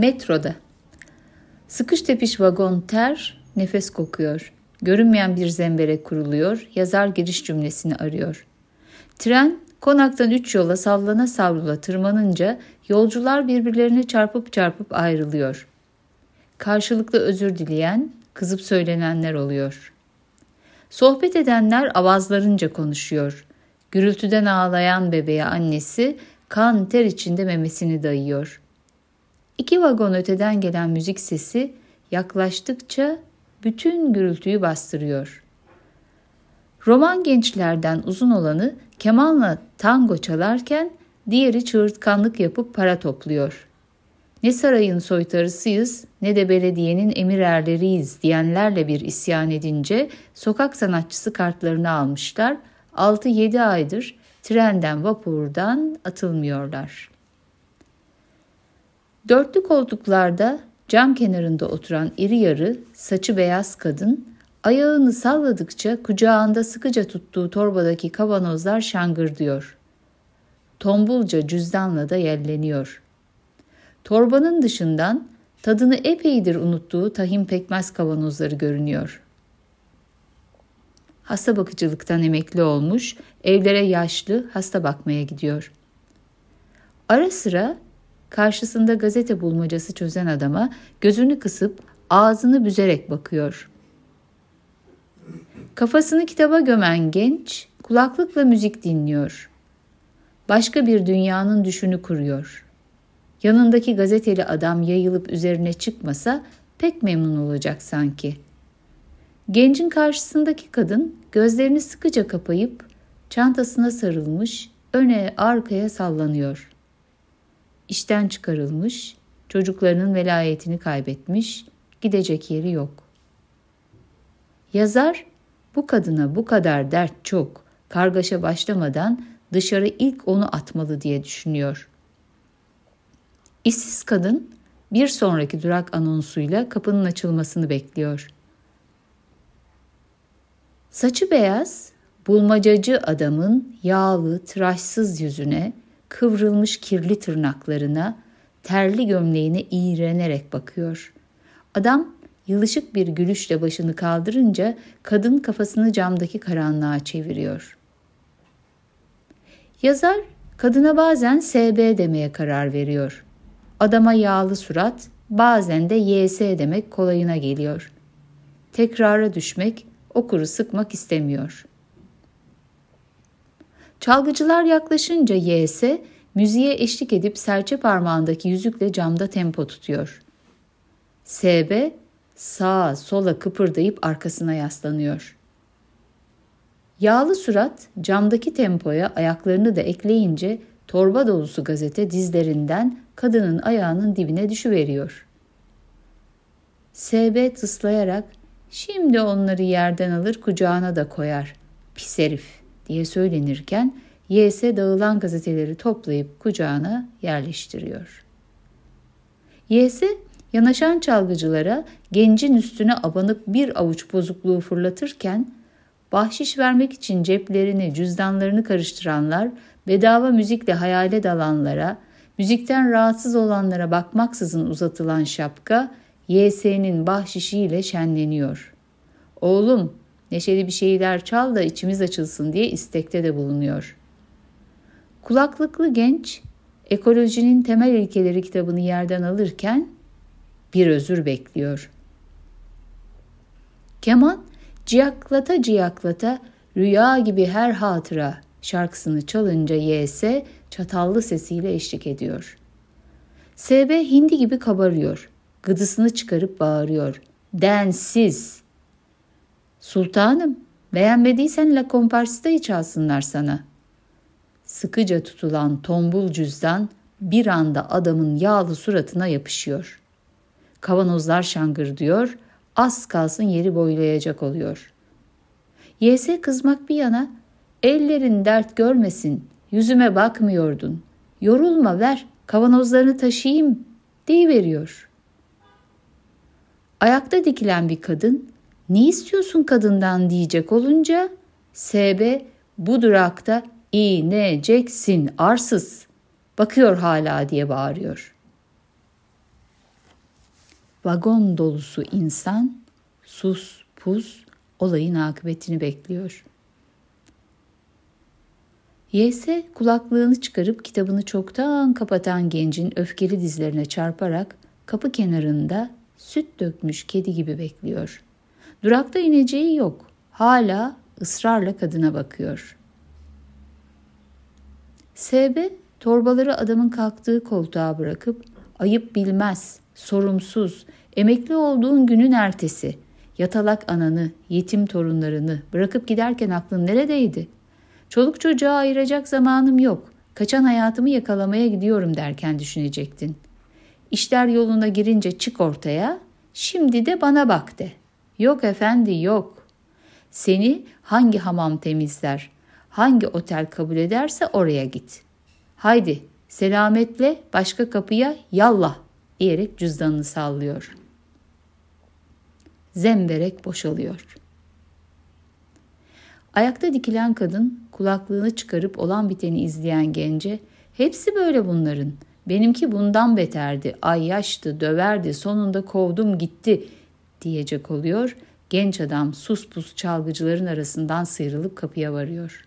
Metroda. Sıkış tepiş vagon ter, nefes kokuyor. Görünmeyen bir zembere kuruluyor, yazar giriş cümlesini arıyor. Tren konaktan üç yola sallana savrula tırmanınca yolcular birbirlerine çarpıp çarpıp ayrılıyor. Karşılıklı özür dileyen, kızıp söylenenler oluyor. Sohbet edenler avazlarınca konuşuyor. Gürültüden ağlayan bebeğe annesi kan ter içinde memesini dayıyor. İki vagon öteden gelen müzik sesi yaklaştıkça bütün gürültüyü bastırıyor. Roman gençlerden uzun olanı kemanla tango çalarken diğeri çığırtkanlık yapıp para topluyor. Ne sarayın soytarısıyız ne de belediyenin emir erleriyiz diyenlerle bir isyan edince sokak sanatçısı kartlarını almışlar. 6-7 aydır trenden vapurdan atılmıyorlar. Dörtlü koltuklarda cam kenarında oturan iri yarı, saçı beyaz kadın, ayağını salladıkça kucağında sıkıca tuttuğu torbadaki kavanozlar şangırdıyor. Tombulca cüzdanla da yelleniyor. Torbanın dışından tadını epeydir unuttuğu tahin pekmez kavanozları görünüyor. Hasta bakıcılıktan emekli olmuş, evlere yaşlı hasta bakmaya gidiyor. Ara sıra karşısında gazete bulmacası çözen adama gözünü kısıp ağzını büzerek bakıyor. Kafasını kitaba gömen genç kulaklıkla müzik dinliyor. Başka bir dünyanın düşünü kuruyor. Yanındaki gazeteli adam yayılıp üzerine çıkmasa pek memnun olacak sanki. Gencin karşısındaki kadın gözlerini sıkıca kapayıp çantasına sarılmış, öne arkaya sallanıyor. İşten çıkarılmış, çocuklarının velayetini kaybetmiş, gidecek yeri yok. Yazar bu kadına bu kadar dert çok, kargaşa başlamadan dışarı ilk onu atmalı diye düşünüyor. İşsiz kadın bir sonraki durak anonsuyla kapının açılmasını bekliyor. Saçı beyaz, bulmacacı adamın yağlı, tıraşsız yüzüne, kıvrılmış kirli tırnaklarına, terli gömleğine iğrenerek bakıyor. Adam yılışık bir gülüşle başını kaldırınca kadın kafasını camdaki karanlığa çeviriyor. Yazar kadına bazen SB demeye karar veriyor. Adama yağlı surat, bazen de YS demek kolayına geliyor. Tekrara düşmek, okuru sıkmak istemiyor. Çalgıcılar yaklaşınca YS, müziğe eşlik edip serçe parmağındaki yüzükle camda tempo tutuyor. SB, sağa sola kıpırdayıp arkasına yaslanıyor. Yağlı surat camdaki tempoya ayaklarını da ekleyince torba dolusu gazete dizlerinden kadının ayağının dibine düşüveriyor. SB tıslayarak şimdi onları yerden alır kucağına da koyar. Pis herif diye söylenirken YS dağılan gazeteleri toplayıp kucağına yerleştiriyor. YS yanaşan çalgıcılara gencin üstüne abanıp bir avuç bozukluğu fırlatırken bahşiş vermek için ceplerini, cüzdanlarını karıştıranlar, bedava müzikle hayale dalanlara, müzikten rahatsız olanlara bakmaksızın uzatılan şapka YS'nin bahşişiyle şenleniyor. Oğlum neşeli bir şeyler çal da içimiz açılsın diye istekte de bulunuyor. Kulaklıklı genç ekolojinin temel ilkeleri kitabını yerden alırken bir özür bekliyor. Keman ciyaklata ciyaklata rüya gibi her hatıra şarkısını çalınca YS çatallı sesiyle eşlik ediyor. SB hindi gibi kabarıyor. Gıdısını çıkarıp bağırıyor. Densiz. Sultanım, beğenmediysen La Compars'ta'yı çalsınlar sana. Sıkıca tutulan tombul cüzdan bir anda adamın yağlı suratına yapışıyor. Kavanozlar şangır diyor, az kalsın yeri boylayacak oluyor. YS kızmak bir yana, ellerin dert görmesin, yüzüme bakmıyordun. Yorulma ver, kavanozlarını taşıyayım, veriyor. Ayakta dikilen bir kadın, ne istiyorsun kadından diyecek olunca, SB bu durakta ineceksin arsız, bakıyor hala diye bağırıyor.'' Vagon dolusu insan sus pus olayın akıbetini bekliyor. YS kulaklığını çıkarıp kitabını çoktan kapatan gencin öfkeli dizlerine çarparak kapı kenarında süt dökmüş kedi gibi bekliyor. Durakta ineceği yok. Hala ısrarla kadına bakıyor. SB torbaları adamın kalktığı koltuğa bırakıp ayıp bilmez, sorumsuz, emekli olduğun günün ertesi, yatalak ananı, yetim torunlarını bırakıp giderken aklın neredeydi? Çoluk çocuğa ayıracak zamanım yok. Kaçan hayatımı yakalamaya gidiyorum derken düşünecektin. İşler yoluna girince çık ortaya, şimdi de bana bak de. Yok efendi yok. Seni hangi hamam temizler, hangi otel kabul ederse oraya git. Haydi selametle başka kapıya yallah diyerek cüzdanını sallıyor. Zemberek boşalıyor. Ayakta dikilen kadın kulaklığını çıkarıp olan biteni izleyen gence hepsi böyle bunların. Benimki bundan beterdi. Ay yaştı, döverdi, sonunda kovdum gitti diyecek oluyor. Genç adam sus pus çalgıcıların arasından sıyrılıp kapıya varıyor.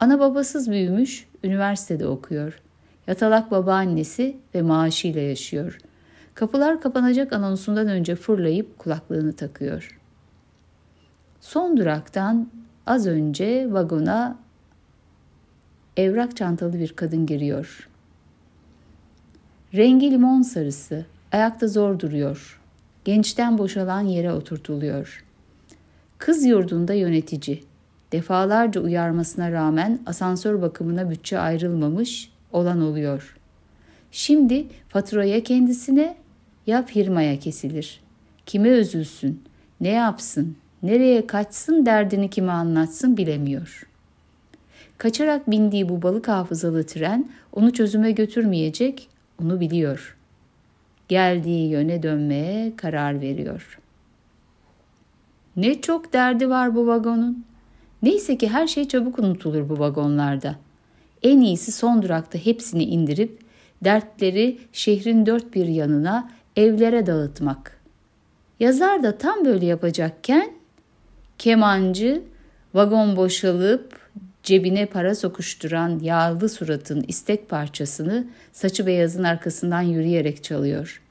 Ana babasız büyümüş, üniversitede okuyor. Yatalak babaannesi ve maaşıyla yaşıyor. Kapılar kapanacak anonsundan önce fırlayıp kulaklığını takıyor. Son duraktan az önce vagona evrak çantalı bir kadın giriyor. Rengi limon sarısı, ayakta zor duruyor. Gençten boşalan yere oturtuluyor. Kız yurdunda yönetici. Defalarca uyarmasına rağmen asansör bakımına bütçe ayrılmamış olan oluyor. Şimdi faturaya kendisine ya firmaya kesilir. Kime üzülsün, ne yapsın, nereye kaçsın derdini kime anlatsın bilemiyor. Kaçarak bindiği bu balık hafızalı tren onu çözüme götürmeyecek, onu biliyor. Geldiği yöne dönmeye karar veriyor. Ne çok derdi var bu vagonun. Neyse ki her şey çabuk unutulur bu vagonlarda. En iyisi son durakta hepsini indirip dertleri şehrin dört bir yanına evlere dağıtmak. Yazar da tam böyle yapacakken kemancı vagon boşalıp cebine para sokuşturan yağlı suratın istek parçasını saçı beyazın arkasından yürüyerek çalıyor.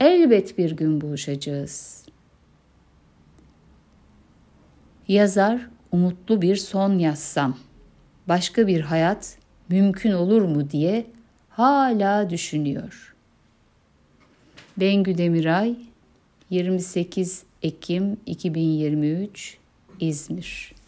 Elbet bir gün buluşacağız. Yazar umutlu bir son yazsam, başka bir hayat mümkün olur mu diye hala düşünüyor. Bengü Demiray 28 Ekim 2023 İzmir